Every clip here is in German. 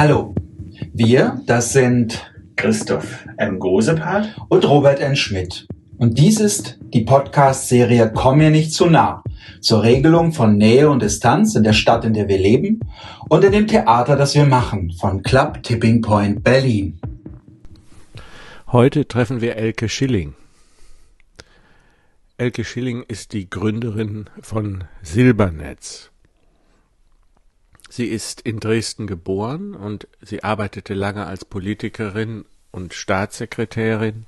Hallo, wir, das sind Christoph M. Gosepat und Robert N. Schmidt. Und dies ist die Podcast-Serie Komm mir nicht zu nah zur Regelung von Nähe und Distanz in der Stadt, in der wir leben und in dem Theater, das wir machen, von Club Tipping Point Berlin. Heute treffen wir Elke Schilling. Elke Schilling ist die Gründerin von Silbernetz. Sie ist in Dresden geboren und sie arbeitete lange als Politikerin und Staatssekretärin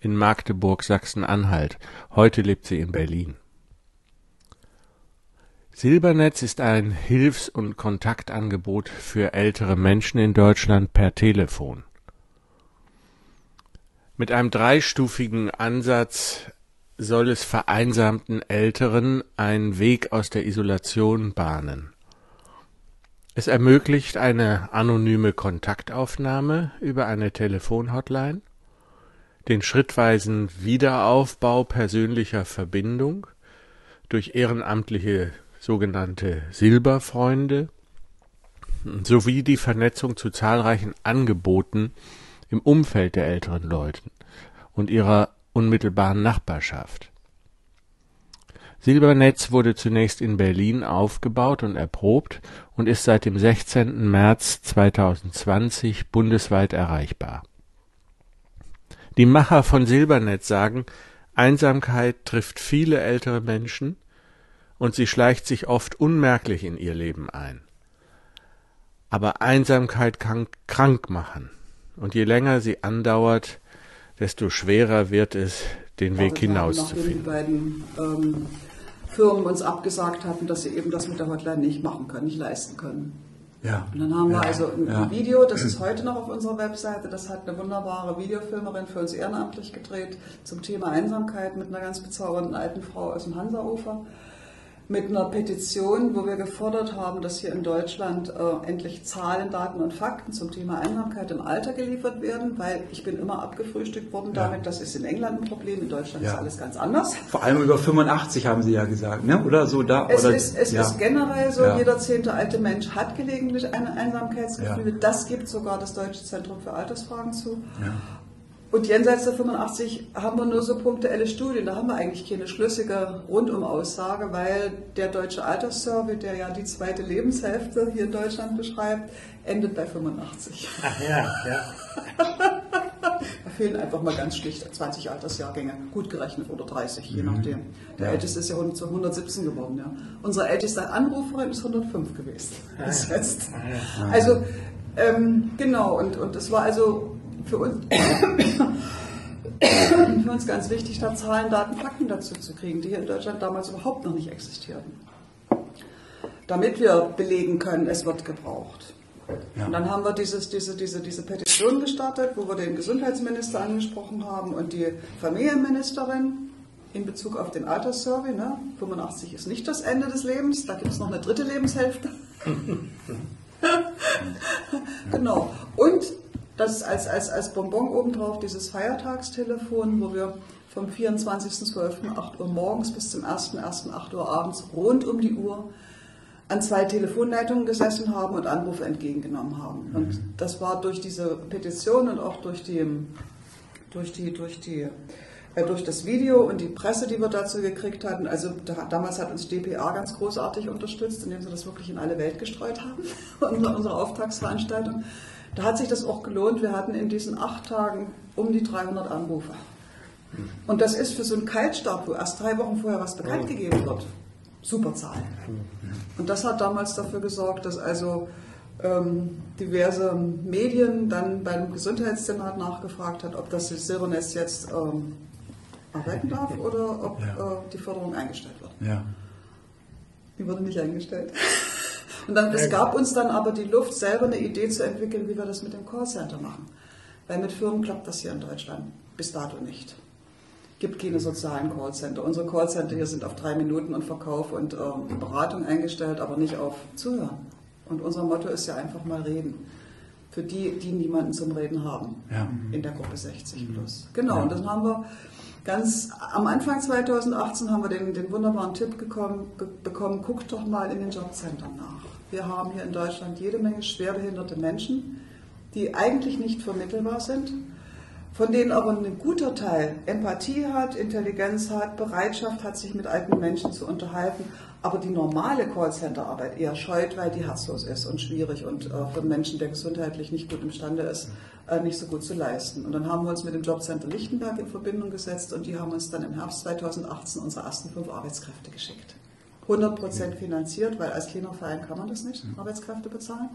in Magdeburg, Sachsen-Anhalt. Heute lebt sie in Berlin. Silbernetz ist ein Hilfs- und Kontaktangebot für ältere Menschen in Deutschland per Telefon. Mit einem dreistufigen Ansatz soll es vereinsamten Älteren einen Weg aus der Isolation bahnen. Es ermöglicht eine anonyme Kontaktaufnahme über eine Telefonhotline, den schrittweisen Wiederaufbau persönlicher Verbindung durch ehrenamtliche sogenannte Silberfreunde sowie die Vernetzung zu zahlreichen Angeboten im Umfeld der älteren Leute und ihrer unmittelbaren Nachbarschaft. Silbernetz wurde zunächst in Berlin aufgebaut und erprobt und ist seit dem 16. März 2020 bundesweit erreichbar. Die Macher von Silbernetz sagen, Einsamkeit trifft viele ältere Menschen und sie schleicht sich oft unmerklich in ihr Leben ein. Aber Einsamkeit kann krank machen, und je länger sie andauert, desto schwerer wird es, den Weg hinauszufinden. Firmen uns abgesagt hatten, dass sie eben das mit der Hotline nicht machen können, nicht leisten können. Ja. Und dann haben wir also ein ja. Video, das ist heute noch auf unserer Webseite, das hat eine wunderbare Videofilmerin für uns ehrenamtlich gedreht zum Thema Einsamkeit mit einer ganz bezaubernden alten Frau aus dem Hansa-Ufer mit einer Petition, wo wir gefordert haben, dass hier in Deutschland äh, endlich Zahlen, Daten und Fakten zum Thema Einsamkeit im Alter geliefert werden, weil ich bin immer abgefrühstückt worden ja. damit, das ist in England ein Problem, in Deutschland ja. ist alles ganz anders. Vor allem über 85 haben Sie ja gesagt, ne? oder so da? Es, oder, ist, es ja. ist generell so, jeder zehnte alte Mensch hat gelegentlich ein Einsamkeitsgefühl. Das gibt sogar das Deutsche Zentrum für Altersfragen zu. Und jenseits der 85 haben wir nur so punktuelle Studien. Da haben wir eigentlich keine schlüssige Rundum-Aussage, weil der deutsche Alterssurvey, der ja die zweite Lebenshälfte hier in Deutschland beschreibt, endet bei 85. Ach ja, ja. da fehlen einfach mal ganz schlicht 20 Altersjahrgänge, gut gerechnet oder 30, je mhm. nachdem. Der ja. älteste ist ja 117 geworden. Ja. Unsere älteste Anruferin ist 105 gewesen. Ah, bis jetzt. Ah, also, ähm, genau, und, und es war also für uns, für uns ganz wichtig, da Zahlen, Daten, Fakten dazu zu kriegen, die hier in Deutschland damals überhaupt noch nicht existierten. Damit wir belegen können, es wird gebraucht. Ja. Und dann haben wir dieses, diese, diese, diese Petition gestartet, wo wir den Gesundheitsminister angesprochen haben und die Familienministerin in Bezug auf den Alterssurvey. Ne? 85 ist nicht das Ende des Lebens, da gibt es noch eine dritte Lebenshälfte. genau. Und das ist als, als, als Bonbon obendrauf dieses Feiertagstelefon, wo wir vom 24.12. 8 Uhr morgens bis zum 1.1. 8 Uhr abends rund um die Uhr an zwei Telefonleitungen gesessen haben und Anrufe entgegengenommen haben. Und mhm. das war durch diese Petition und auch durch die, durch die, durch die äh, durch das Video und die Presse, die wir dazu gekriegt hatten. Also da, damals hat uns DPA ganz großartig unterstützt, indem sie das wirklich in alle Welt gestreut haben, unsere, unsere Auftragsveranstaltung. Da hat sich das auch gelohnt. Wir hatten in diesen acht Tagen um die 300 Anrufe. Und das ist für so einen Kaltstart, wo erst drei Wochen vorher was bekannt gegeben wird, super Zahlen. Und das hat damals dafür gesorgt, dass also ähm, diverse Medien dann beim Gesundheitssenat nachgefragt hat, ob das Silbernetz jetzt ähm, arbeiten darf oder ob ja. äh, die Förderung eingestellt wird. Ja. Die wurde nicht eingestellt. Und dann, es gab uns dann aber die Luft, selber eine Idee zu entwickeln, wie wir das mit dem Callcenter machen. Weil mit Firmen klappt das hier in Deutschland bis dato nicht. Gibt keine sozialen Callcenter. Unsere Callcenter hier sind auf drei Minuten und Verkauf und ähm, Beratung eingestellt, aber nicht auf Zuhören. Und unser Motto ist ja einfach mal reden. Für die, die niemanden zum Reden haben ja. in der Gruppe 60 plus. Genau, ja. und dann haben wir Ganz am Anfang 2018 haben wir den, den wunderbaren Tipp gekommen, ge bekommen, guckt doch mal in den Jobcentern nach. Wir haben hier in Deutschland jede Menge schwerbehinderte Menschen, die eigentlich nicht vermittelbar sind, von denen aber ein guter Teil Empathie hat, Intelligenz hat, Bereitschaft hat, sich mit alten Menschen zu unterhalten, aber die normale Callcenter-Arbeit eher scheut, weil die herzlos ist und schwierig und äh, einen Menschen, der gesundheitlich nicht gut imstande ist, äh, nicht so gut zu leisten. Und dann haben wir uns mit dem Jobcenter Lichtenberg in Verbindung gesetzt und die haben uns dann im Herbst 2018 unsere ersten fünf Arbeitskräfte geschickt. 100% finanziert, weil als kleiner Verein kann man das nicht, Arbeitskräfte bezahlen.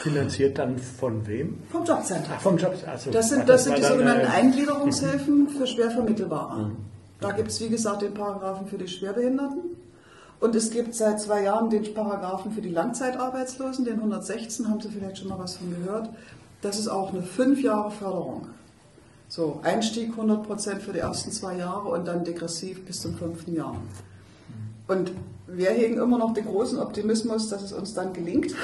Finanziert dann von wem? Vom Jobcenter. Ach, vom Jobcenter. Also, Das sind, das sind die sogenannten äh, Eingliederungshilfen für schwer vermittelbare. Da gibt es, wie gesagt, den Paragraphen für die Schwerbehinderten. Und es gibt seit zwei Jahren den Paragraphen für die Langzeitarbeitslosen, den 116, haben Sie vielleicht schon mal was von gehört. Das ist auch eine fünf Jahre Förderung. So, Einstieg 100 Prozent für die ersten zwei Jahre und dann degressiv bis zum fünften Jahr. Und wir hegen immer noch den großen Optimismus, dass es uns dann gelingt,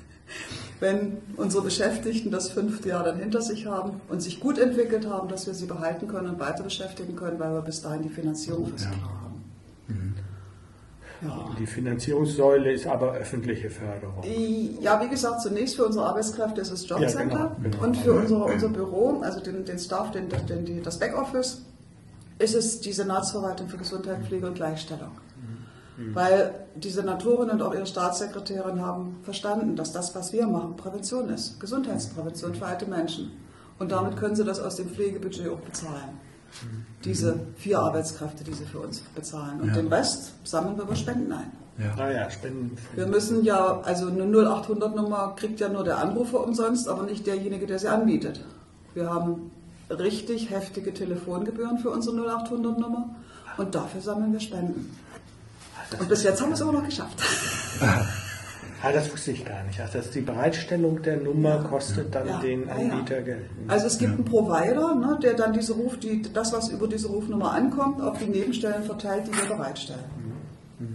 wenn unsere Beschäftigten das fünfte Jahr dann hinter sich haben und sich gut entwickelt haben, dass wir sie behalten können und weiter beschäftigen können, weil wir bis dahin die Finanzierung fürs Klar haben. Ja. Die Finanzierungssäule ist aber öffentliche Förderung. Die- Ja, wie gesagt, zunächst für unsere Arbeitskräfte ist es Jobcenter Ja, genau, genau. und für unser, unser Büro, also den, den Staff, den, den, das Backoffice, ist es die Senatsverwaltung für Gesundheit, Pflege und Gleichstellung. Weil die Senatorin und auch ihre Staatssekretärin haben verstanden, dass das, was wir machen, Prävention ist. Gesundheitsprävention für alte Menschen. Und damit können sie das aus dem Pflegebudget auch bezahlen. Diese vier Arbeitskräfte, die sie für uns bezahlen. Und Ja. den Rest sammeln wir über Spenden ein. Ja. Naja, Spenden. Wir müssen ja, also eine 0800-Nummer kriegt ja nur der Anrufer umsonst, aber nicht derjenige, der sie anbietet. Wir haben richtig heftige Telefongebühren für unsere 0800-Nummer und dafür sammeln wir Spenden. Und bis jetzt haben wir es immer noch geschafft. Ah, das wusste ich gar nicht. Also dass die Bereitstellung der Nummer kostet dann Ja, den ja, ja. Anbieter Geld. Also es gibt einen Provider, ne, der dann diese Ruf, die, das, was über diese Rufnummer ankommt, auf die Nebenstellen verteilt, die wir bereitstellen.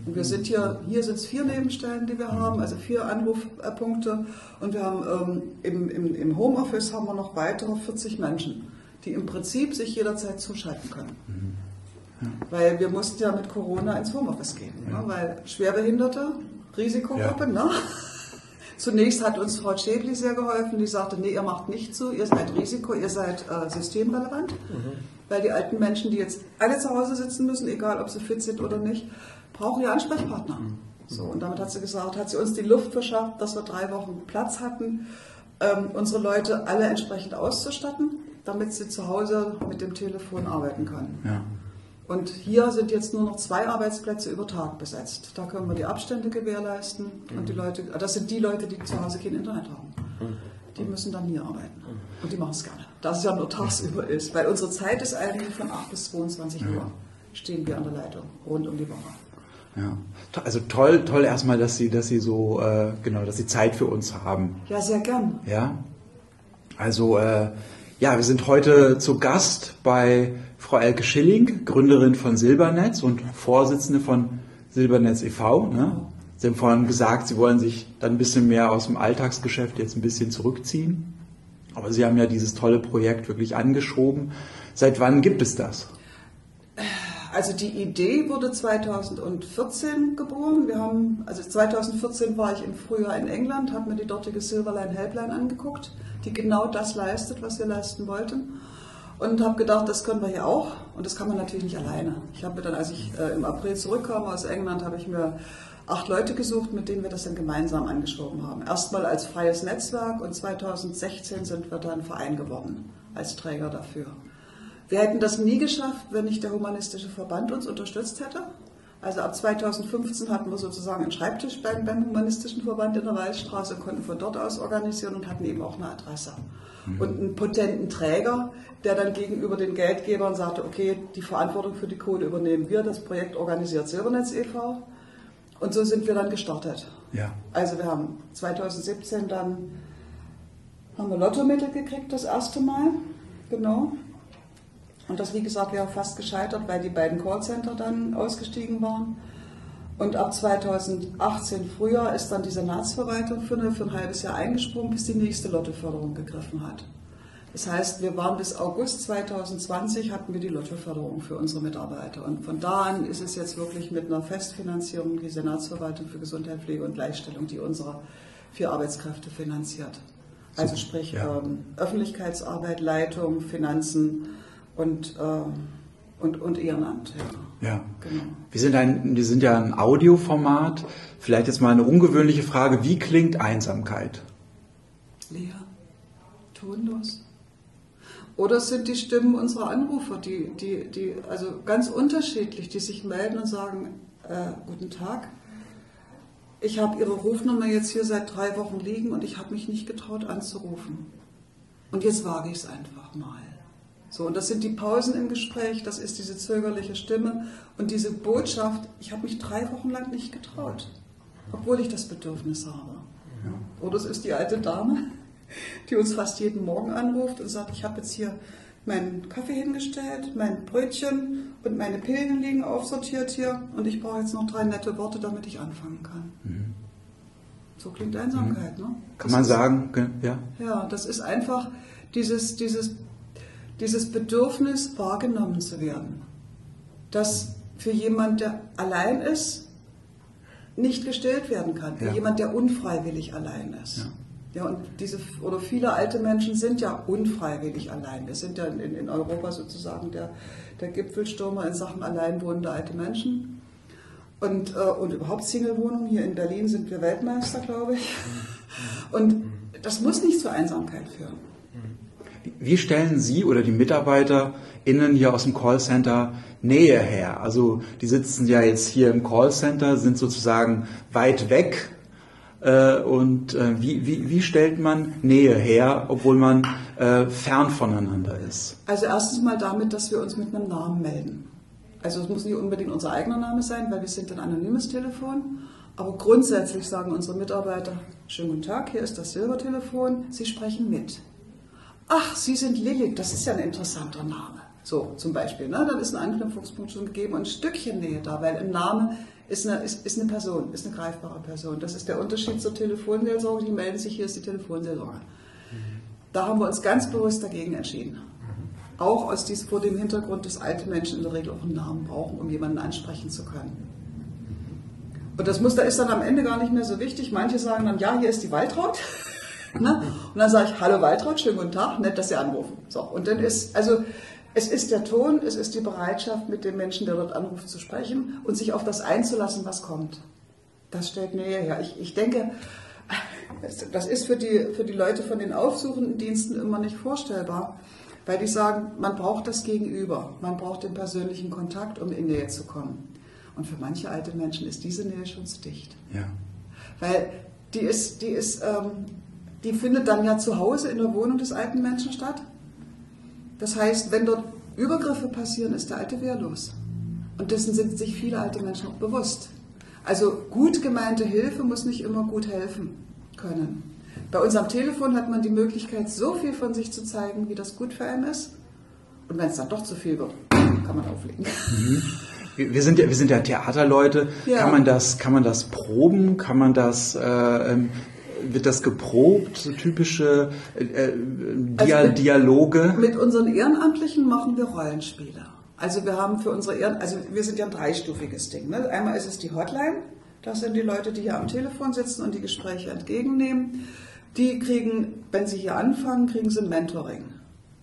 Und wir sind hier, hier sind es vier Nebenstellen, die wir haben, also vier Anrufpunkte. Und wir haben ähm, im, im, im Homeoffice haben wir noch weitere 40 Menschen, die im Prinzip sich jederzeit zuschalten können. Weil wir mussten ja mit Corona ins Homeoffice gehen, ne? weil Schwerbehinderte, Risikogruppe, ne? Zunächst hat uns Frau Schäbli sehr geholfen, die sagte, nee, ihr macht nicht zu, ihr seid Risiko, ihr seid äh, systemrelevant. Weil die alten Menschen, die jetzt alle zu Hause sitzen müssen, egal ob sie fit sind oder nicht, brauchen ja Ansprechpartner. So, und damit hat sie gesagt, hat sie uns die Luft verschafft, dass wir drei Wochen Platz hatten, ähm, unsere Leute alle entsprechend auszustatten, damit sie zu Hause mit dem Telefon arbeiten können. Ja. Und hier sind jetzt nur noch zwei Arbeitsplätze über Tag besetzt. Da können wir die Abstände gewährleisten und die Leute, das sind die Leute, die zu Hause kein Internet haben. Die müssen dann hier arbeiten. Und die machen es gerne. Da es ja nur tagsüber ist. Weil unsere Zeit ist eigentlich von 8 bis 22 Uhr. Stehen wir an der Leitung, rund um die Woche. Ja. Also toll, toll erstmal, dass Sie, dass Sie so, äh, genau, dass Sie Zeit für uns haben. Ja, sehr gern. Ja. Also, äh, ja, wir sind heute zu Gast bei Frau Elke Schilling, Gründerin von Silbernetz und Vorsitzende von Silbernetz e.V. Ne? Sie haben vorhin gesagt, Sie wollen sich dann ein bisschen mehr aus dem Alltagsgeschäft jetzt ein bisschen zurückziehen. Aber Sie haben ja dieses tolle Projekt wirklich angeschoben. Seit wann gibt es das? Also die Idee wurde 2014 geboren. Wir haben, also 2014 war ich im Frühjahr in England, habe mir die dortige Silverline Helpline angeguckt, die genau das leistet, was wir leisten wollten. Und habe gedacht, das können wir hier auch. Und das kann man natürlich nicht alleine. Ich habe mir dann, als ich äh, im April zurückkam aus England, habe ich mir acht Leute gesucht, mit denen wir das dann gemeinsam angeschoben haben. Erstmal als freies Netzwerk und 2016 sind wir dann Verein geworden als Träger dafür. Wir hätten das nie geschafft, wenn nicht der Humanistische Verband uns unterstützt hätte. Also ab 2015 hatten wir sozusagen einen Schreibtisch beim, beim Humanistischen Verband in der Waldstraße und konnten von dort aus organisieren und hatten eben auch eine Adresse. Und einen potenten Träger, der dann gegenüber den Geldgebern sagte, okay, die Verantwortung für die Kohle übernehmen wir, das Projekt organisiert Silbernetz e.V. Und so sind wir dann gestartet. Ja. Also wir haben 2017 dann haben wir Lottomittel gekriegt das erste Mal, genau. Und das, wie gesagt, wäre fast gescheitert, weil die beiden Callcenter dann ausgestiegen waren. Und ab 2018 Frühjahr ist dann die Senatsverwaltung für, eine, für ein halbes Jahr eingesprungen, bis die nächste Lottoförderung gegriffen hat. Das heißt, wir waren bis August 2020 hatten wir die Lottoförderung für unsere Mitarbeiter. Und von da an ist es jetzt wirklich mit einer Festfinanzierung die Senatsverwaltung für Gesundheit, Pflege und Gleichstellung, die unsere vier Arbeitskräfte finanziert. Also sprich Ja. ähm, Öffentlichkeitsarbeit, Leitung, Finanzen und, ähm, und, und Ehrenamt. Ja. Ja. Genau. Wir sind, ein, wir sind ja ein Audioformat. Vielleicht jetzt mal eine ungewöhnliche Frage. Wie klingt Einsamkeit? Leer, tonlos. Oder es sind die Stimmen unserer Anrufer, die, die, die also ganz unterschiedlich, die sich melden und sagen, äh, guten Tag, ich habe Ihre Rufnummer jetzt hier seit drei Wochen liegen und ich habe mich nicht getraut anzurufen. Und jetzt wage ich es einfach mal. So, und das sind die Pausen im Gespräch, das ist diese zögerliche Stimme und diese Botschaft, ich habe mich drei Wochen lang nicht getraut, obwohl ich das Bedürfnis habe. Oder es ist die alte Dame, die uns fast jeden Morgen anruft und sagt, ich habe jetzt hier meinen Kaffee hingestellt, mein Brötchen und meine Pillen liegen aufsortiert hier und ich brauche jetzt noch drei nette Worte, damit ich anfangen kann. So klingt Einsamkeit, ne? Mhm. Kann Das man sagen, ge- ja? ja, das ist einfach dieses, dieses, dieses Bedürfnis, wahrgenommen zu werden. Das für jemand, der allein ist, nicht gestillt werden kann. Für Ja. jemand, der unfreiwillig allein ist. Ja. Ja, und diese, oder viele alte Menschen sind ja unfreiwillig allein. Wir sind ja in, in Europa sozusagen der, der Gipfelstürmer in Sachen alleinwohnende alte Menschen. Und, äh, und überhaupt Single-Wohnungen. Hier in Berlin sind wir Weltmeister, glaube ich. Und das muss nicht zur Einsamkeit führen. Wie stellen Sie oder die MitarbeiterInnen hier aus dem Callcenter Nähe her? Also die sitzen ja jetzt hier im Callcenter, sind sozusagen weit weg. Äh, und äh, wie, wie, wie stellt man Nähe her, obwohl man äh, fern voneinander ist? Also erstens mal damit, dass wir uns mit einem Namen melden. Also es muss nicht unbedingt unser eigener Name sein, weil wir sind ein anonymes Telefon. Aber grundsätzlich sagen unsere Mitarbeiter, schönen guten Tag, hier ist das Silbertelefon, Sie sprechen mit. Ach, Sie sind Lilith, das ist ja ein interessanter Name. So zum Beispiel, ne? dann ist ein Anknüpfungspunkt schon gegeben und ein Stückchen Nähe da, weil ein Name ist eine, ist, ist eine Person, ist eine greifbare Person. Das ist der Unterschied zur Telefonseelsorge, die melden sich, hier ist die Telefonseelsorge. Da haben wir uns ganz bewusst dagegen entschieden. Auch aus dies, vor dem Hintergrund, dass alte Menschen in der Regel auch einen Namen brauchen, um jemanden ansprechen zu können. Und das Muster ist dann am Ende gar nicht mehr so wichtig. Manche sagen dann, ja, hier ist die Waltraud. ne? Und dann sage ich, hallo Waltraud, schönen guten Tag, nett, dass Sie anrufen. So, und dann ist, also es ist der Ton, es ist die Bereitschaft, mit dem Menschen, der dort anruft, zu sprechen und sich auf das einzulassen, was kommt. Das stellt Nähe her. Ich, ich denke, das ist für die, für die Leute von den aufsuchenden Diensten immer nicht vorstellbar, weil die sagen, man braucht das Gegenüber, man braucht den persönlichen Kontakt, um in Nähe zu kommen. Und für manche alte Menschen ist diese Nähe schon zu dicht. Ja. Weil die ist, die ist, ähm, die findet dann ja zu Hause in der Wohnung des alten Menschen statt. Das heißt, wenn dort Übergriffe passieren, ist der Alte wehrlos. Und dessen sind sich viele alte Menschen auch bewusst. Also gut gemeinte Hilfe muss nicht immer gut helfen können. Bei uns am Telefon hat man die Möglichkeit, so viel von sich zu zeigen, wie das gut für einen ist. Und wenn es dann doch zu viel wird, kann man auflegen. Wir wir sind ja, wir sind ja Theaterleute. Ja. Kann man das, kann man das proben? Kann man das, äh, ähm, wird das geprobt? So typische äh, äh, Dia Also mit- Dialoge? Mit unseren Ehrenamtlichen machen wir Rollenspiele. Also wir haben für unsere Ehren, also wir sind ja ein dreistufiges Ding. Ne? Einmal ist es die Hotline, das sind die Leute, die hier am Telefon sitzen und die Gespräche entgegennehmen. Die kriegen, wenn sie hier anfangen, kriegen sie Mentoring.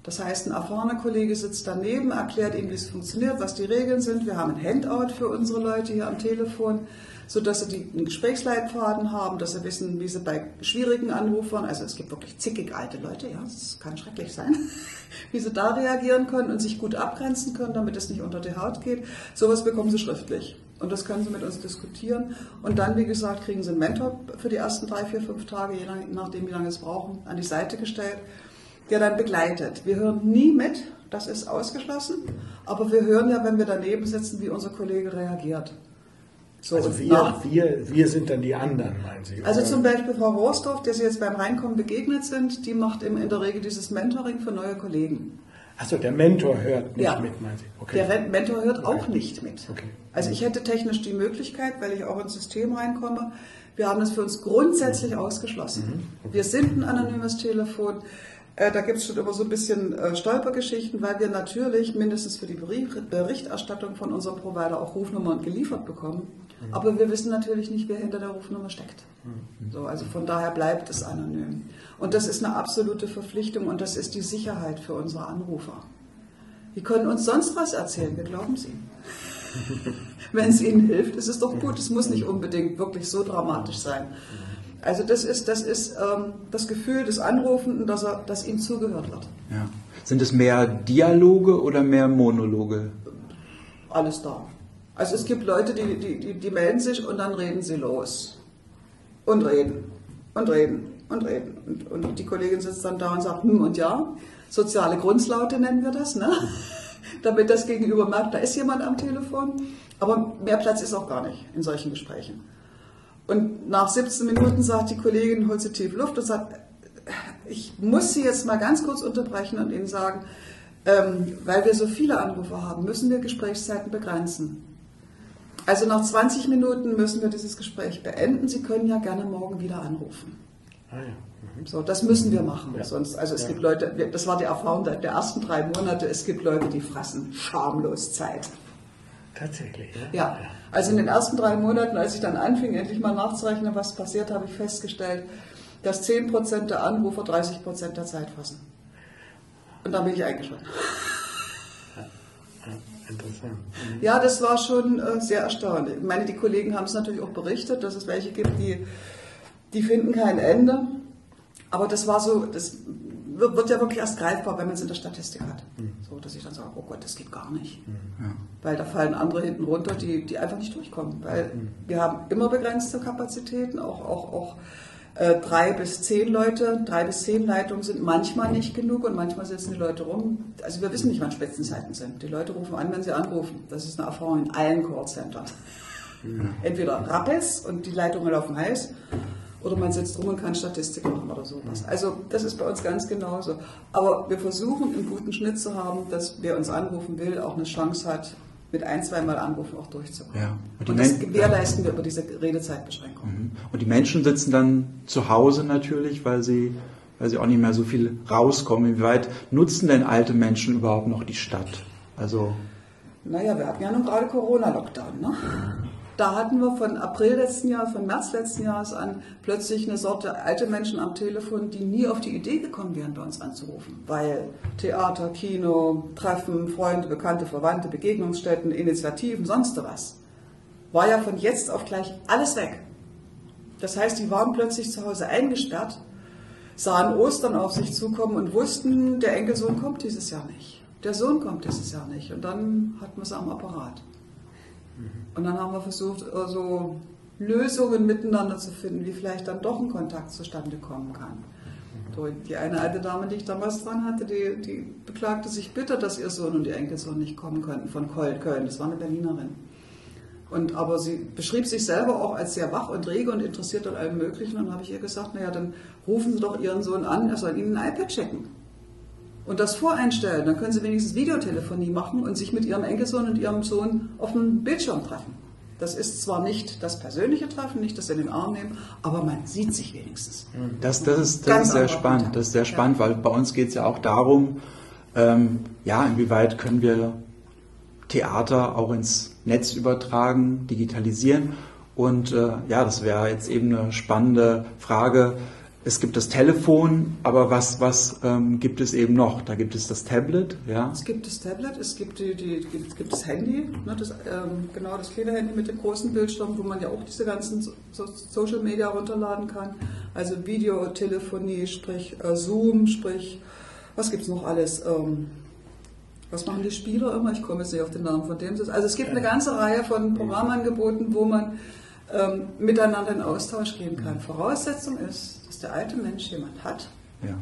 Das heißt, ein erfahrener Kollege sitzt daneben, erklärt ihnen, wie es funktioniert, was die Regeln sind. Wir haben ein Handout für unsere Leute hier am Telefon, sodass sie die, einen Gesprächsleitfaden haben, dass sie wissen, wie sie bei schwierigen Anrufern, also es gibt wirklich zickig alte Leute, ja, das kann schrecklich sein, wie sie da reagieren können und sich gut abgrenzen können, damit es nicht unter die Haut geht. Sowas bekommen sie schriftlich. Und das können sie mit uns diskutieren. Und dann, wie gesagt, kriegen sie einen Mentor für die ersten drei, vier, fünf Tage, je nach- nachdem, wie lange es brauchen, an die Seite gestellt der dann begleitet. Wir hören nie mit, das ist ausgeschlossen, aber wir hören ja, wenn wir daneben sitzen, wie unser Kollege reagiert. So, Also wir, nach- wir, wir sind dann die anderen, meinen Sie? also oder? zum Beispiel Frau Rohrsdorf, der Sie jetzt beim Reinkommen begegnet sind, die macht im- in der Regel dieses Mentoring für neue Kollegen. Achso, der Mentor hört nicht Ja. mit, meinen Sie? Okay. Der Mentor hört auch nicht mit. Okay. Also ich hätte technisch die Möglichkeit, weil ich auch ins System reinkomme. Wir haben das für uns grundsätzlich ausgeschlossen. Wir sind ein anonymes Telefon. Äh, da gibt es schon immer so ein bisschen äh, Stolpergeschichten, weil wir natürlich mindestens für die Berichterstattung von unserem Provider auch Rufnummern geliefert bekommen. Mhm. Aber wir wissen natürlich nicht, wer hinter der Rufnummer steckt. Mhm. So, also von daher bleibt es anonym. Und das ist eine absolute Verpflichtung und das ist die Sicherheit für unsere Anrufer. Die können uns sonst was erzählen, wir glauben es ihnen. Wenn es ihnen hilft, ist es doch gut. Es muss nicht unbedingt wirklich so dramatisch sein. Also das ist das, ist, ähm, das Gefühl des Anrufenden, dass, er, dass ihm zugehört wird. Ja. Sind es mehr Dialoge oder mehr Monologe? Alles da. Also es gibt Leute, die, die, die, die melden sich und dann reden sie los. Und reden. Und reden. Und reden. Und, und die Kollegin sitzt dann da und sagt, hm und ja. Soziale Grundslaute nennen wir das, ne? damit das Gegenüber merkt, da ist jemand am Telefon. Aber mehr Platz ist auch gar nicht in solchen Gesprächen. Und nach 17 Minuten sagt die Kollegin, holt sie tief Luft und sagt, ich muss Sie jetzt mal ganz kurz unterbrechen und Ihnen sagen, ähm, weil wir so viele Anrufe haben, müssen wir Gesprächszeiten begrenzen. Also nach 20 Minuten müssen wir dieses Gespräch beenden. Sie können ja gerne morgen wieder anrufen. Ah ja. mhm. So, das müssen wir machen. Ja. Sonst, also es ja. gibt Leute, das war die Erfahrung der ersten drei Monate, es gibt Leute, die fressen schamlos Zeit. Tatsächlich, ja? ja. Also in den ersten drei Monaten, als ich dann anfing, endlich mal nachzurechnen, was passiert, habe ich festgestellt, dass 10% der Anrufer 30% der Zeit fassen. Und dann bin ich eingeschaltet. Interessant. Mhm. Ja, das war schon äh, sehr erstaunlich. Ich meine, die Kollegen haben es natürlich auch berichtet, dass es welche gibt, die, die finden kein Ende. Aber das war so, das wird ja wirklich erst greifbar, wenn man es in der Statistik hat. Mhm. So, dass ich dann sage, oh Gott, das geht gar nicht. Mhm. Ja. Weil da fallen andere hinten runter, die, die einfach nicht durchkommen. Weil mhm. wir haben immer begrenzte Kapazitäten, auch, auch, auch äh, drei bis zehn Leute, drei bis zehn Leitungen sind manchmal nicht genug und manchmal sitzen die Leute rum. Also wir wissen nicht, wann Spitzenzeiten sind. Die Leute rufen an, wenn sie anrufen. Das ist eine Erfahrung in allen Callcentern. Mhm. Entweder Rappes und die Leitungen laufen heiß oder man sitzt rum und kann Statistik machen oder sowas. Also das ist bei uns ganz genauso. Aber wir versuchen einen guten Schnitt zu haben, dass wer uns anrufen will, auch eine Chance hat, mit ein, zweimal Anrufen auch durchzukommen. Ja. Und, und das gewährleisten wir über diese Redezeitbeschränkung. Mhm. Und die Menschen sitzen dann zu Hause natürlich, weil sie, weil sie auch nicht mehr so viel rauskommen. Wie weit nutzen denn alte Menschen überhaupt noch die Stadt? Also naja, wir hatten ja nun gerade Corona-Lockdown. Ne? Da hatten wir von April letzten Jahres, von März letzten Jahres an plötzlich eine Sorte alte Menschen am Telefon, die nie auf die Idee gekommen wären, bei uns anzurufen. Weil Theater, Kino, Treffen, Freunde, Bekannte, Verwandte, Begegnungsstätten, Initiativen, sonst was. War ja von jetzt auf gleich alles weg. Das heißt, die waren plötzlich zu Hause eingesperrt, sahen Ostern auf sich zukommen und wussten, der Enkelsohn kommt dieses Jahr nicht. Der Sohn kommt dieses Jahr nicht. Und dann hatten wir es am Apparat. Und dann haben wir versucht, so also Lösungen miteinander zu finden, wie vielleicht dann doch ein Kontakt zustande kommen kann. Die eine alte Dame, die ich damals dran hatte, die, die beklagte sich bitter, dass ihr Sohn und ihr Enkelsohn nicht kommen könnten von Köln. Das war eine Berlinerin. Und, aber sie beschrieb sich selber auch als sehr wach und rege und interessiert an allem Möglichen. Und dann habe ich ihr gesagt, naja, dann rufen Sie doch Ihren Sohn an, er soll Ihnen ein iPad checken und das voreinstellen, dann können Sie wenigstens Videotelefonie machen und sich mit Ihrem Enkelsohn und Ihrem Sohn auf dem Bildschirm treffen. Das ist zwar nicht das persönliche Treffen, nicht das in den Arm nehmen, aber man sieht sich wenigstens. Das, das ist, das ist sehr spannend. Das ist sehr spannend, ja. weil bei uns geht es ja auch darum, ähm, ja, inwieweit können wir Theater auch ins Netz übertragen, digitalisieren. Und äh, ja, das wäre jetzt eben eine spannende Frage es gibt das Telefon, aber was, was ähm, gibt es eben noch? Da gibt es das Tablet, ja? Es gibt das Tablet, es gibt, die, die, es gibt das Handy, ne, das, ähm, genau das kleine Handy mit dem großen Bildschirm, wo man ja auch diese ganzen so Social Media runterladen kann. Also Videotelefonie, sprich äh, Zoom, sprich, was gibt es noch alles? Ähm, was machen die Spieler immer? Ich komme jetzt nicht auf den Namen von dem. Also es gibt eine ganze Reihe von Programmangeboten, wo man ähm, miteinander in Austausch gehen kann. Voraussetzung ist, dass der alte Mensch jemand hat, ja,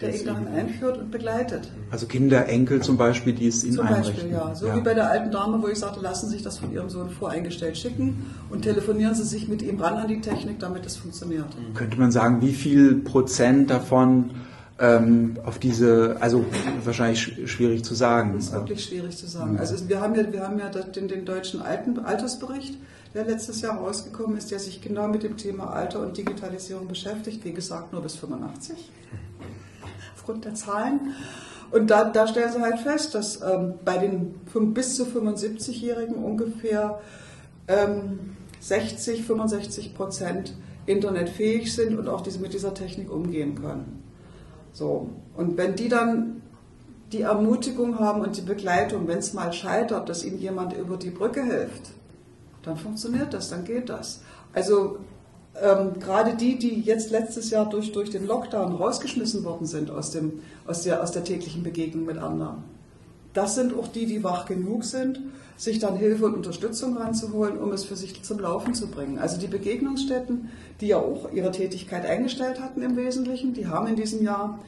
der ihn darin einführt und begleitet. Also Kinder, Enkel zum Beispiel, die es ihnen Zum Beispiel, einrichten. ja. So ja. wie bei der alten Dame, wo ich sagte, lassen Sie sich das von Ihrem Sohn voreingestellt schicken und telefonieren Sie sich mit ihm ran an die Technik, damit es funktioniert. Könnte man sagen, wie viel Prozent davon ähm, auf diese, also wahrscheinlich schwierig zu sagen. Das ist wirklich schwierig zu sagen. Also wir haben ja, wir haben ja den, den deutschen Alten, Altersbericht, der letztes Jahr rausgekommen ist, der sich genau mit dem Thema Alter und Digitalisierung beschäftigt. Wie gesagt, nur bis 85. aufgrund der Zahlen. Und da, da stellen sie halt fest, dass ähm, bei den bis zu 75-Jährigen ungefähr ähm, 60, 65 Prozent internetfähig sind und auch diese, mit dieser Technik umgehen können. So. Und wenn die dann die Ermutigung haben und die Begleitung, wenn es mal scheitert, dass ihnen jemand über die Brücke hilft, dann funktioniert das, dann geht das. Also ähm, gerade die, die jetzt letztes Jahr durch, durch den Lockdown rausgeschmissen worden sind aus, dem, aus, der, aus der täglichen Begegnung mit anderen, das sind auch die, die wach genug sind, sich dann Hilfe und Unterstützung ranzuholen, um es für sich zum Laufen zu bringen. Also die Begegnungsstätten, die ja auch ihre Tätigkeit eingestellt hatten im Wesentlichen, die haben in diesem Jahr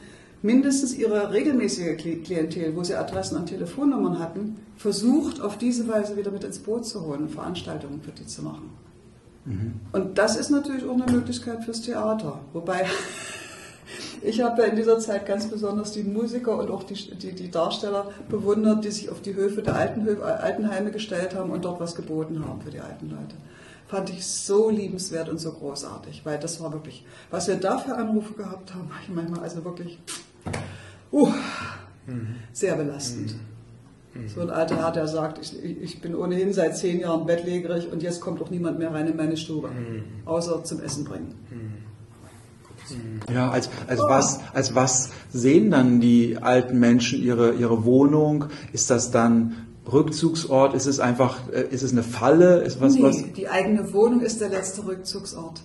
mindestens ihre regelmäßige Klientel, wo sie Adressen und Telefonnummern hatten, versucht, auf diese Weise wieder mit ins Boot zu holen und Veranstaltungen für die zu machen. Mhm. Und das ist natürlich auch eine Möglichkeit fürs Theater. Wobei ich habe ja in dieser Zeit ganz besonders die Musiker und auch die, die, die, Darsteller bewundert, die sich auf die Höfe der Altenhöfe, Altenheime gestellt haben und dort was geboten haben für die alten Leute. Fand ich so liebenswert und so großartig, weil das war wirklich, was wir da für Anrufe gehabt haben, ich manchmal also wirklich uh, sehr belastend. So ein alter Herr, der sagt, ich, ich, bin ohnehin seit zehn Jahren bettlägerig und jetzt kommt auch niemand mehr rein in meine Stube, außer zum Essen bringen. Ja, als, als, was, als was sehen dann die alten Menschen ihre, ihre Wohnung? Ist das dann Rückzugsort? Ist es einfach, äh, ist es eine Falle? Ist was, nee, was? die eigene Wohnung ist der letzte Rückzugsort.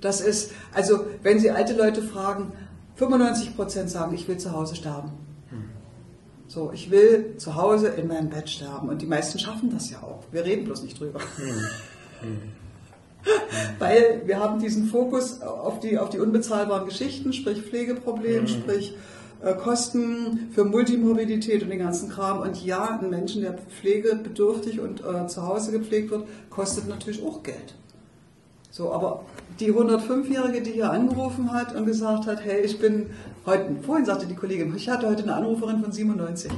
Das ist, also wenn Sie alte Leute fragen, 95 Prozent sagen, ich will zu Hause sterben. So, ich will zu Hause in meinem Bett sterben. Und die meisten schaffen das ja auch. Wir reden bloß nicht drüber. Weil wir haben diesen Fokus auf die, auf die unbezahlbaren Geschichten, sprich Pflegeproblem, mhm. sprich äh, Kosten für Multimorbidität und den ganzen Kram. Und ja, ein Menschen, der pflegebedürftig und äh, zu Hause gepflegt wird, kostet natürlich auch Geld. So, aber die 105-Jährige, die hier angerufen hat und gesagt hat, hey, ich bin heute, vorhin sagte die Kollegin, ich hatte heute eine Anruferin von 97,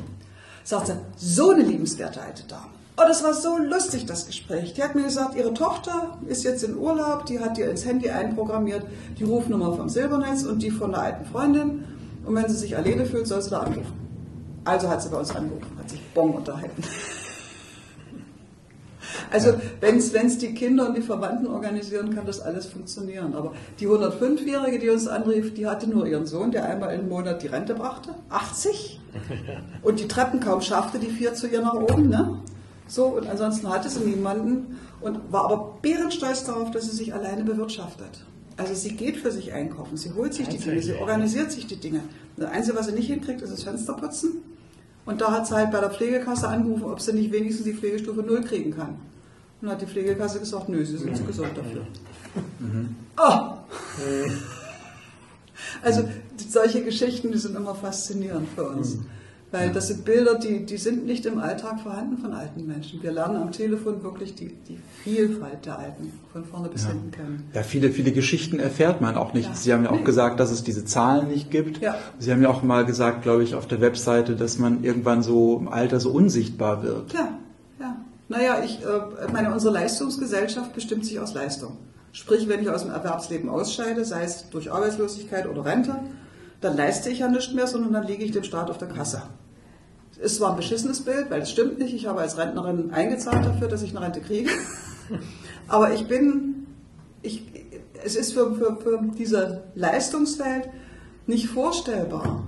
sagte, so eine liebenswerte alte Dame. Oh, das war so lustig, das Gespräch. Die hat mir gesagt, ihre Tochter ist jetzt in Urlaub, die hat ihr ins Handy einprogrammiert, die Rufnummer vom Silbernetz und die von der alten Freundin. Und wenn sie sich alleine fühlt, soll sie da anrufen. Also hat sie bei uns angerufen, hat sich Bon unterhalten. Also wenn es die Kinder und die Verwandten organisieren, kann das alles funktionieren. Aber die 105-Jährige, die uns anrief, die hatte nur ihren Sohn, der einmal im Monat die Rente brachte, 80, und die Treppen kaum schaffte, die vier zu ihr nach oben. Ne? So, und ansonsten hatte sie niemanden und war aber bärenstolz darauf, dass sie sich alleine bewirtschaftet. Also sie geht für sich einkaufen, sie holt sich die Dinge, sie organisiert sich die Dinge. Das Einzige, was sie nicht hinkriegt, ist das Fensterputzen. Und da hat sie halt bei der Pflegekasse angerufen, ob sie nicht wenigstens die Pflegestufe 0 kriegen kann. Und hat die Pflegekasse gesagt, nö, sie sind zu gesund dafür. Mhm. Oh! Also solche Geschichten, die sind immer faszinierend für uns. Mhm. Weil das sind Bilder, die, die sind nicht im Alltag vorhanden von alten Menschen. Wir lernen am Telefon wirklich die, die Vielfalt der Alten von vorne bis ja. hinten kennen. Ja, viele, viele Geschichten erfährt man auch nicht. Ja. Sie haben ja auch nee. gesagt, dass es diese Zahlen nicht gibt. Ja. Sie haben ja auch mal gesagt, glaube ich, auf der Webseite, dass man irgendwann so im Alter so unsichtbar wird. Ja, ja. Naja, ich äh, meine, unsere Leistungsgesellschaft bestimmt sich aus Leistung. Sprich, wenn ich aus dem Erwerbsleben ausscheide, sei es durch Arbeitslosigkeit oder Rente, dann leiste ich ja nichts mehr, sondern dann liege ich dem Staat auf der Kasse. Ist zwar ein beschissenes Bild, weil es stimmt nicht. Ich habe als Rentnerin eingezahlt dafür, dass ich eine Rente kriege. Aber ich bin, ich, es ist für, für, für diese Leistungswelt nicht vorstellbar,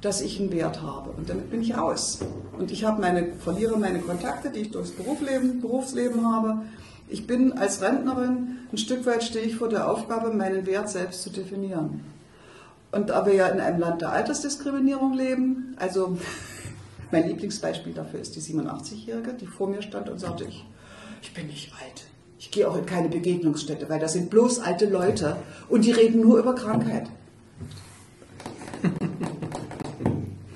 dass ich einen Wert habe. Und damit bin ich aus. Und ich habe meine, verliere meine Kontakte, die ich durchs Berufsleben, Berufsleben habe. Ich bin als Rentnerin, ein Stück weit stehe ich vor der Aufgabe, meinen Wert selbst zu definieren. Und da wir ja in einem Land der Altersdiskriminierung leben, also mein Lieblingsbeispiel dafür ist die 87-Jährige, die vor mir stand und sagte, ich, ich bin nicht alt. Ich gehe auch in keine Begegnungsstätte, weil das sind bloß alte Leute und die reden nur über Krankheit.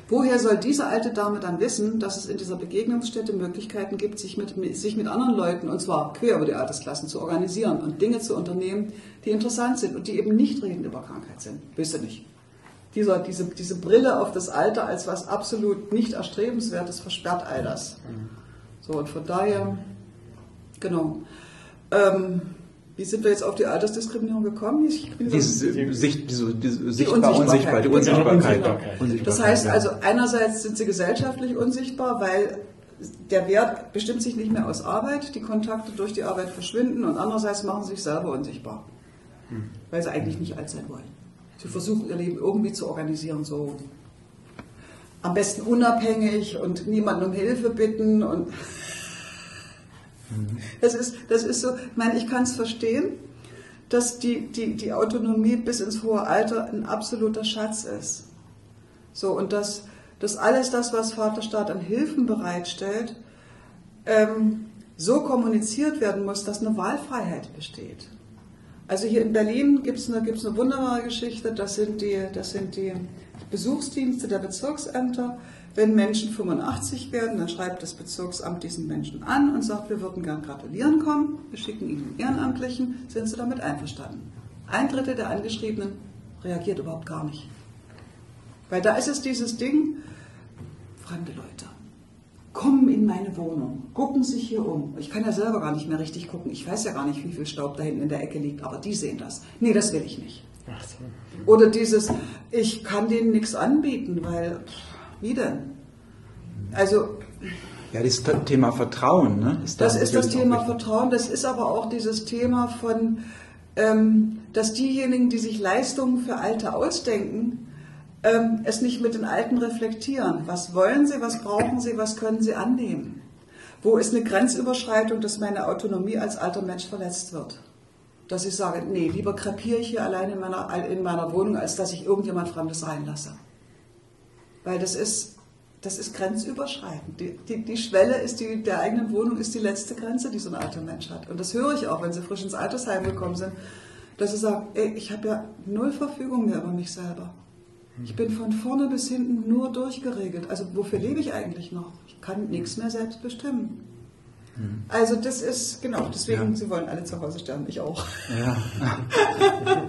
Woher soll diese alte Dame dann wissen, dass es in dieser Begegnungsstätte Möglichkeiten gibt, sich mit, sich mit anderen Leuten, und zwar quer über die Altersklassen, zu organisieren und Dinge zu unternehmen, die interessant sind und die eben nicht reden über Krankheit sind? Wüsste nicht. Dieser, diese, diese Brille auf das Alter als was absolut nicht erstrebenswertes versperrt all das. So, und von daher, genau. Ähm, wie sind wir jetzt auf die Altersdiskriminierung gekommen? Ich bin so- Diese, Sicht, diese, diese Die sichtbar, unsichtbar, die Unsichtbarkeit. Unsichtbarkeit. Unsichtbarkeit. Das heißt also, einerseits sind sie gesellschaftlich unsichtbar, weil der Wert bestimmt sich nicht mehr aus Arbeit, die Kontakte durch die Arbeit verschwinden und andererseits machen sie sich selber unsichtbar, weil sie eigentlich nicht alt sein wollen. Sie versuchen ihr Leben irgendwie zu organisieren, so am besten unabhängig und niemanden um Hilfe bitten und das ist, das ist so, ich meine, ich kann es verstehen, dass die, die, die Autonomie bis ins hohe Alter ein absoluter Schatz ist. So, und dass, dass alles das, was Vaterstaat an Hilfen bereitstellt, ähm, so kommuniziert werden muss, dass eine Wahlfreiheit besteht. Also hier in Berlin gibt es eine, gibt's eine wunderbare Geschichte, das sind, die, das sind die Besuchsdienste der Bezirksämter. Wenn Menschen 85 werden, dann schreibt das Bezirksamt diesen Menschen an und sagt, wir würden gern gratulieren kommen, wir schicken ihnen Ehrenamtlichen, sind sie damit einverstanden? Ein Drittel der Angeschriebenen reagiert überhaupt gar nicht. Weil da ist es dieses Ding, fremde Leute kommen in meine Wohnung, gucken sich hier um. Ich kann ja selber gar nicht mehr richtig gucken. Ich weiß ja gar nicht, wie viel Staub da hinten in der Ecke liegt, aber die sehen das. Nee, das will ich nicht. Ach so. Oder dieses, ich kann denen nichts anbieten, weil, wie denn? Also, Ja, das Thema Vertrauen, ne? Ist da das ist das Thema. Vertrauen. Das ist aber auch dieses Thema von, ähm, dass diejenigen, die sich Leistungen für Alte ausdenken, ähm, es nicht mit den Alten reflektieren. Was wollen sie, was brauchen sie, was können sie annehmen? Wo ist eine Grenzüberschreitung, dass meine Autonomie als alter Mensch verletzt wird? Dass ich sage, nee, lieber krepiere ich hier allein in meiner, in meiner Wohnung, als dass ich irgendjemand Fremdes reinlasse. Weil das ist, das ist grenzüberschreitend. Die, die, die Schwelle ist die, der eigenen Wohnung ist die letzte Grenze, die so ein alter Mensch hat. Und das höre ich auch, wenn sie frisch ins Altersheim gekommen sind, dass sie sagen, ey, ich habe ja null Verfügung mehr über mich selber. Ich bin von vorne bis hinten nur durchgeregelt. Also wofür lebe ich eigentlich noch? Ich kann nichts mehr selbst bestimmen. Also das ist, genau, deswegen, Ja. sie wollen alle zu Hause sterben, ich auch. Ja.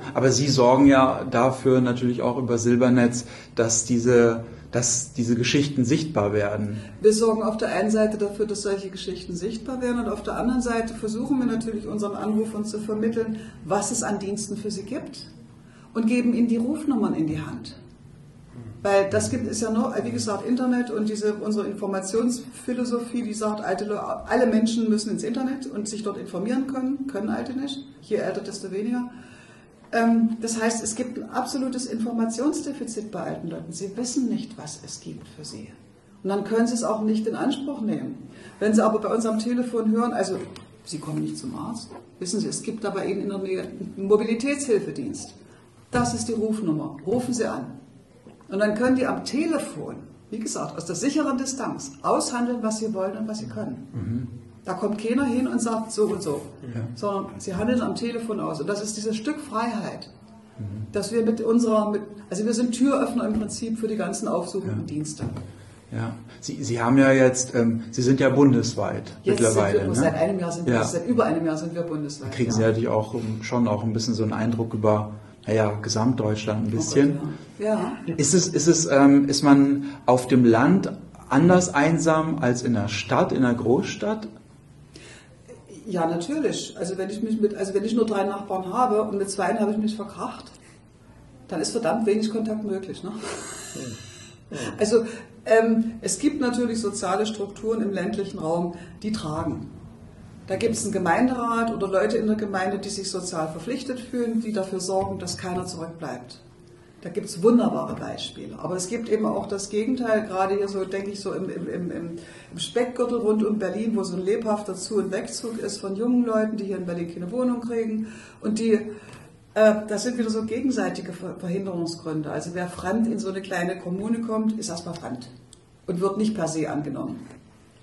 Aber Sie sorgen ja dafür natürlich auch über Silbernetz, dass diese, dass diese Geschichten sichtbar werden. Wir sorgen auf der einen Seite dafür, dass solche Geschichten sichtbar werden und auf der anderen Seite versuchen wir natürlich unseren Anrufern zu vermitteln, was es an Diensten für sie gibt und geben ihnen die Rufnummern in die Hand. Weil das gibt es ja noch, wie gesagt, Internet und diese, unsere Informationsphilosophie, die sagt, alte, alle Menschen müssen ins Internet und sich dort informieren können, können Alte nicht. Je älter, desto weniger. Ähm, Das heißt, es gibt ein absolutes Informationsdefizit bei alten Leuten. Sie wissen nicht, was es gibt für sie. Und dann können sie es auch nicht in Anspruch nehmen. Wenn sie aber bei uns am Telefon hören, also sie kommen nicht zum Arzt, wissen Sie, es gibt da bei Ihnen in der Nähe einen Mobilitätshilfedienst. Das ist die Rufnummer. Rufen Sie an. Und dann können die am Telefon, wie gesagt, aus der sicheren Distanz aushandeln, was sie wollen und was sie können. Da kommt keiner hin und sagt so und so, sondern sie handeln am Telefon aus. Und das ist dieses Stück Freiheit, dass wir mit unserer, mit, also wir sind Türöffner im Prinzip für die ganzen aufsuchenden Dienste. Ja. Sie, Sie haben ja jetzt, ähm, Sie sind ja bundesweit Jetzt mittlerweile. sind wir, ne? seit einem Jahr sind wir, Ja. seit über einem Jahr sind wir bundesweit. kriegen ja. Sie natürlich auch ähm, schon auch ein bisschen so einen Eindruck über, naja, Gesamtdeutschland ein bisschen. Ja. Ist es, ist es, ähm, ist man auf dem Land anders einsam als in der Stadt, in der Großstadt? Ja, natürlich. Also wenn ich mich mit, also wenn ich nur drei Nachbarn habe und mit zwei habe ich mich verkracht, dann ist verdammt wenig Kontakt möglich. Ne? Also ähm, es gibt natürlich soziale Strukturen im ländlichen Raum, die tragen. Da gibt es einen Gemeinderat oder Leute in der Gemeinde, die sich sozial verpflichtet fühlen, die dafür sorgen, dass keiner zurückbleibt. Da gibt es wunderbare Beispiele. Aber es gibt eben auch das Gegenteil, gerade hier so, denke ich, so im, im, im, im Speckgürtel rund um Berlin, wo so ein lebhafter Zu- und Wegzug ist von jungen Leuten, die hier in Berlin keine Wohnung kriegen. Und die, äh, das sind wieder so gegenseitige Ver- Verhinderungsgründe. Also wer fremd in so eine kleine Kommune kommt, ist erstmal fremd und wird nicht per se angenommen.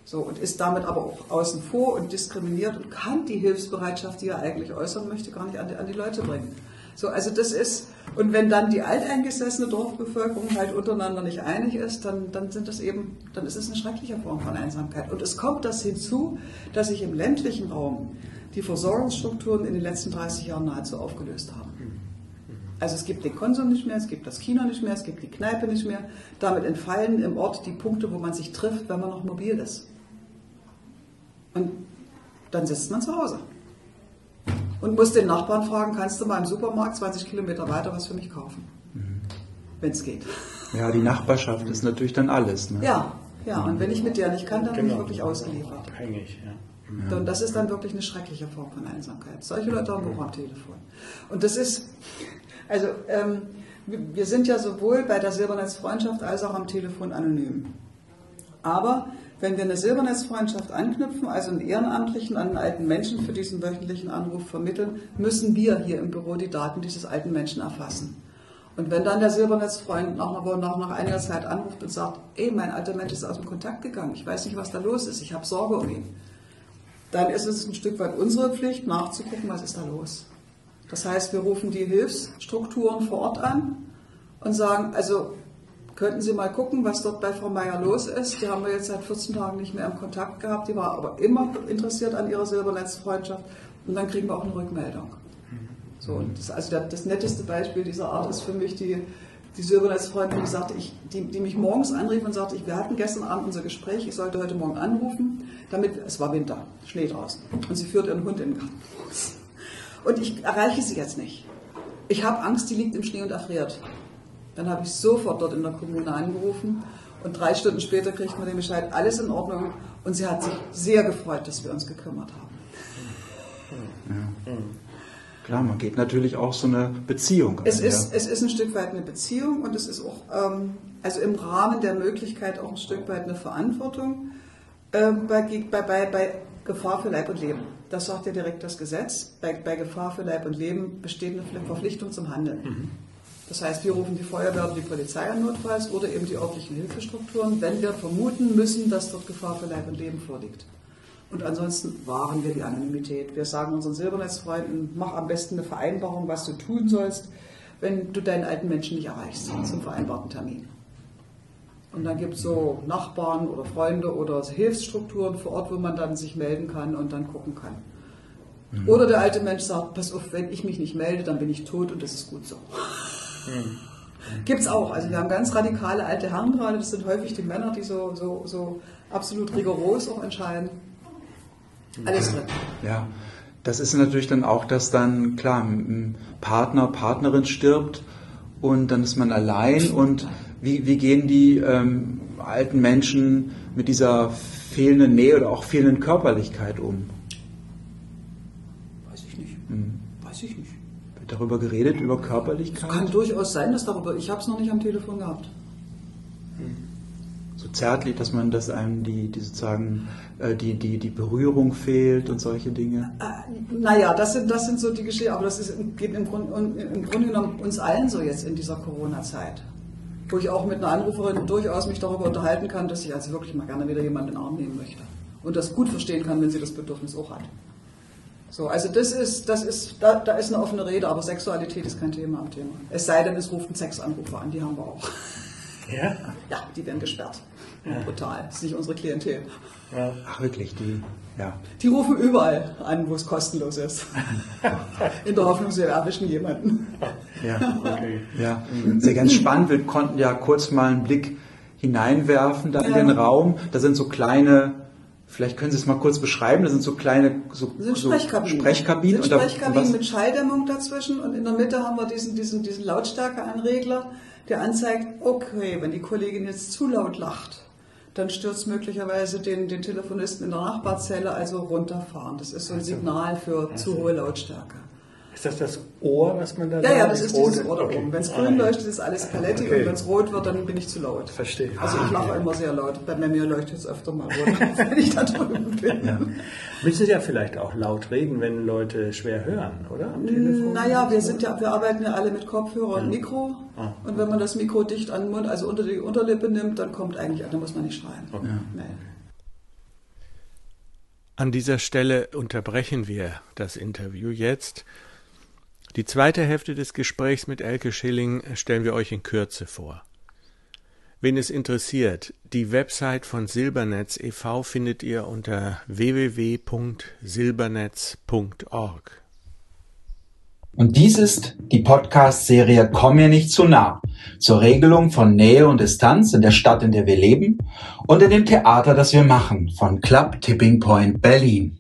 So, und ist damit aber auch außen vor und diskriminiert und kann die Hilfsbereitschaft, die er eigentlich äußern möchte, gar nicht an die, an die Leute bringen. So, also das ist, und wenn dann die alteingesessene Dorfbevölkerung halt untereinander nicht einig ist, dann, dann sind das eben, dann ist es eine schreckliche Form von Einsamkeit. Und es kommt das hinzu, dass sich im ländlichen Raum die Versorgungsstrukturen in den letzten 30 Jahren nahezu aufgelöst haben. Also es gibt den Konsum nicht mehr, es gibt das Kino nicht mehr, es gibt die Kneipe nicht mehr. Damit entfallen im Ort die Punkte, wo man sich trifft, wenn man noch mobil ist. Und dann sitzt man zu Hause. und muss den Nachbarn fragen, kannst du mal im Supermarkt 20 Kilometer weiter was für mich kaufen? Wenn es geht. Ja, die Nachbarschaft ist natürlich dann alles. Ne? Ja, ja, und wenn ich mit der nicht kann, dann bin ich Genau. wirklich ausgeliefert. Abhängig, ja. Und das ist dann wirklich eine schreckliche Form von Einsamkeit. Solche Leute haben auch am Telefon. Und das ist, also ähm, wir wir sind ja sowohl bei der Silbernetzfreundschaft als auch am Telefon anonym. Aber wenn wir eine Silbernetzfreundschaft anknüpfen, also einen Ehrenamtlichen an einen alten Menschen für diesen wöchentlichen Anruf vermitteln, müssen wir hier im Büro die Daten dieses alten Menschen erfassen. Und wenn dann der Silbernetzfreund nach, nach, nach einiger Zeit anruft und sagt, ey, mein alter Mensch ist aus dem Kontakt gegangen, ich weiß nicht, was da los ist, ich habe Sorge um ihn, dann ist es ein Stück weit unsere Pflicht, nachzugucken, was ist da los. Das heißt, wir rufen die Hilfsstrukturen vor Ort an und sagen, also könnten Sie mal gucken, was dort bei Frau Meier los ist. Die haben wir jetzt seit 14 Tagen nicht mehr im Kontakt gehabt. Die war aber immer interessiert an ihrer Silbernetzfreundschaft. Und dann kriegen wir auch eine Rückmeldung. So, und das, also der, das netteste Beispiel dieser Art ist für mich die, die Silbernetzfreundin, die, sagte, ich, die, die mich morgens anrief und sagte, ich, wir hatten gestern Abend unser Gespräch, ich sollte heute Morgen anrufen, damit, es war Winter, Schnee draußen, und sie führt ihren Hund in den Garten. Und ich erreiche sie jetzt nicht. Ich habe Angst, die liegt im Schnee und erfriert. Dann habe ich sofort dort in der Kommune angerufen und drei Stunden später kriegt man den Bescheid, alles in Ordnung. Und sie hat sich sehr gefreut, dass wir uns gekümmert haben. Klar, man geht natürlich auch so eine Beziehung. Es ein, ist, ja. es ist ein Stück weit eine Beziehung und es ist auch, ähm, also im Rahmen der Möglichkeit auch ein Stück weit eine Verantwortung ähm, bei, bei, bei, bei Gefahr für Leib und Leben. Das sagt ja direkt das Gesetz. Bei, bei Gefahr für Leib und Leben besteht eine Verpflichtung zum Handeln. Das heißt, wir rufen die Feuerwehr oder die Polizei an notfalls oder eben die örtlichen Hilfestrukturen, wenn wir vermuten müssen, dass dort Gefahr für Leib und Leben vorliegt. Und ansonsten wahren wir die Anonymität. Wir sagen unseren Silbernetzfreunden, mach am besten eine Vereinbarung, was du tun sollst, wenn du deinen alten Menschen nicht erreichst zum vereinbarten Termin. Und dann gibt es so Nachbarn oder Freunde oder Hilfsstrukturen vor Ort, wo man dann sich melden kann und dann gucken kann. Oder der alte Mensch sagt, pass auf, wenn ich mich nicht melde, dann bin ich tot und das ist gut so. Gibt's auch. Also wir haben ganz radikale alte Herren gerade, das sind häufig die Männer, die so, so, so absolut rigoros auch entscheiden. Alles drin. Ja, das ist natürlich dann auch, dass dann, klar, ein Partner, Partnerin stirbt und dann ist man allein und wie, wie gehen die ähm, alten Menschen mit dieser fehlenden Nähe oder auch fehlenden Körperlichkeit um? Weiß ich nicht. Hm. Weiß ich nicht. Wird darüber geredet, über Kann Körperlichkeit? durchaus sein, dass darüber, ich habe es noch nicht am Telefon gehabt. So zärtlich, dass man, dass einem die, die sozusagen äh, die, die, die Berührung fehlt und solche Dinge. Äh, naja, das sind, das sind so die Geschichten, aber das ist, geht im, Grund, im Grunde genommen uns allen so jetzt in dieser Corona-Zeit. Wo ich auch mit einer Anruferin durchaus mich darüber unterhalten kann, dass ich also wirklich mal gerne wieder jemanden in den Arm nehmen möchte. Und das gut verstehen kann, wenn sie das Bedürfnis auch hat. So, also das ist, das ist, da, da ist eine offene Rede, aber Sexualität ist kein Thema am Thema. Es sei denn, es ruft ein Sexanrufer an, die haben wir auch. Ja? Ja, die werden gesperrt. Brutal. Das ist nicht unsere Klientel. ja. Ach wirklich, die, ja. Die rufen überall an, wo es kostenlos ist. In der Hoffnung, sie erwischen jemanden. Ja, Okay. ja. Sehr ganz spannend. Wir konnten ja kurz mal einen Blick hineinwerfen da in Ja. den Raum. Da sind so kleine, vielleicht können Sie es mal kurz beschreiben, da sind so kleine so, Das sind so Sprechkabinen. Sprechkabinen. Das sind Sprechkabinen mit Schalldämmung dazwischen und in der Mitte haben wir diesen, diesen, diesen Lautstärkeanregler, der anzeigt, okay, wenn die Kollegin jetzt zu laut lacht, dann stürzt möglicherweise den, den Telefonisten in der Nachbarzelle, also runterfahren. Das ist so ein Signal für zu hohe Lautstärke. Ist das das Ohr, was man da Ja, ja, das ist Rot? dieses Ohr da Okay. oben. Wenn es Ah, grün ja. leuchtet, ist alles Paletti Okay. und wenn es rot wird, dann bin ich zu laut. Verstehe. Also ich lache immer sehr laut. Bei mir leuchtet es öfter mal rot, wenn ich da drüben bin. Ja. Müssen Sie ja vielleicht auch laut reden, wenn Leute schwer hören, oder? Am Telefon? Naja, wir sind ja, wir arbeiten ja alle mit Kopfhörer und Mikro. Ah, Und wenn man das Mikro dicht an den Mund, also unter die Unterlippe nimmt, dann kommt eigentlich, dann muss man nicht schreien. Nee. An dieser Stelle unterbrechen wir das Interview jetzt. Die zweite Hälfte des Gesprächs mit Elke Schilling stellen wir euch in Kürze vor. Wen es interessiert, die Website von Silbernetz e.V. findet ihr unter www.silbernetz.org. Und dies ist die Podcast-Serie Komm mir nicht zu nah zur Regelung von Nähe und Distanz in der Stadt, in der wir leben und in dem Theater, das wir machen von Club Tipping Point Berlin.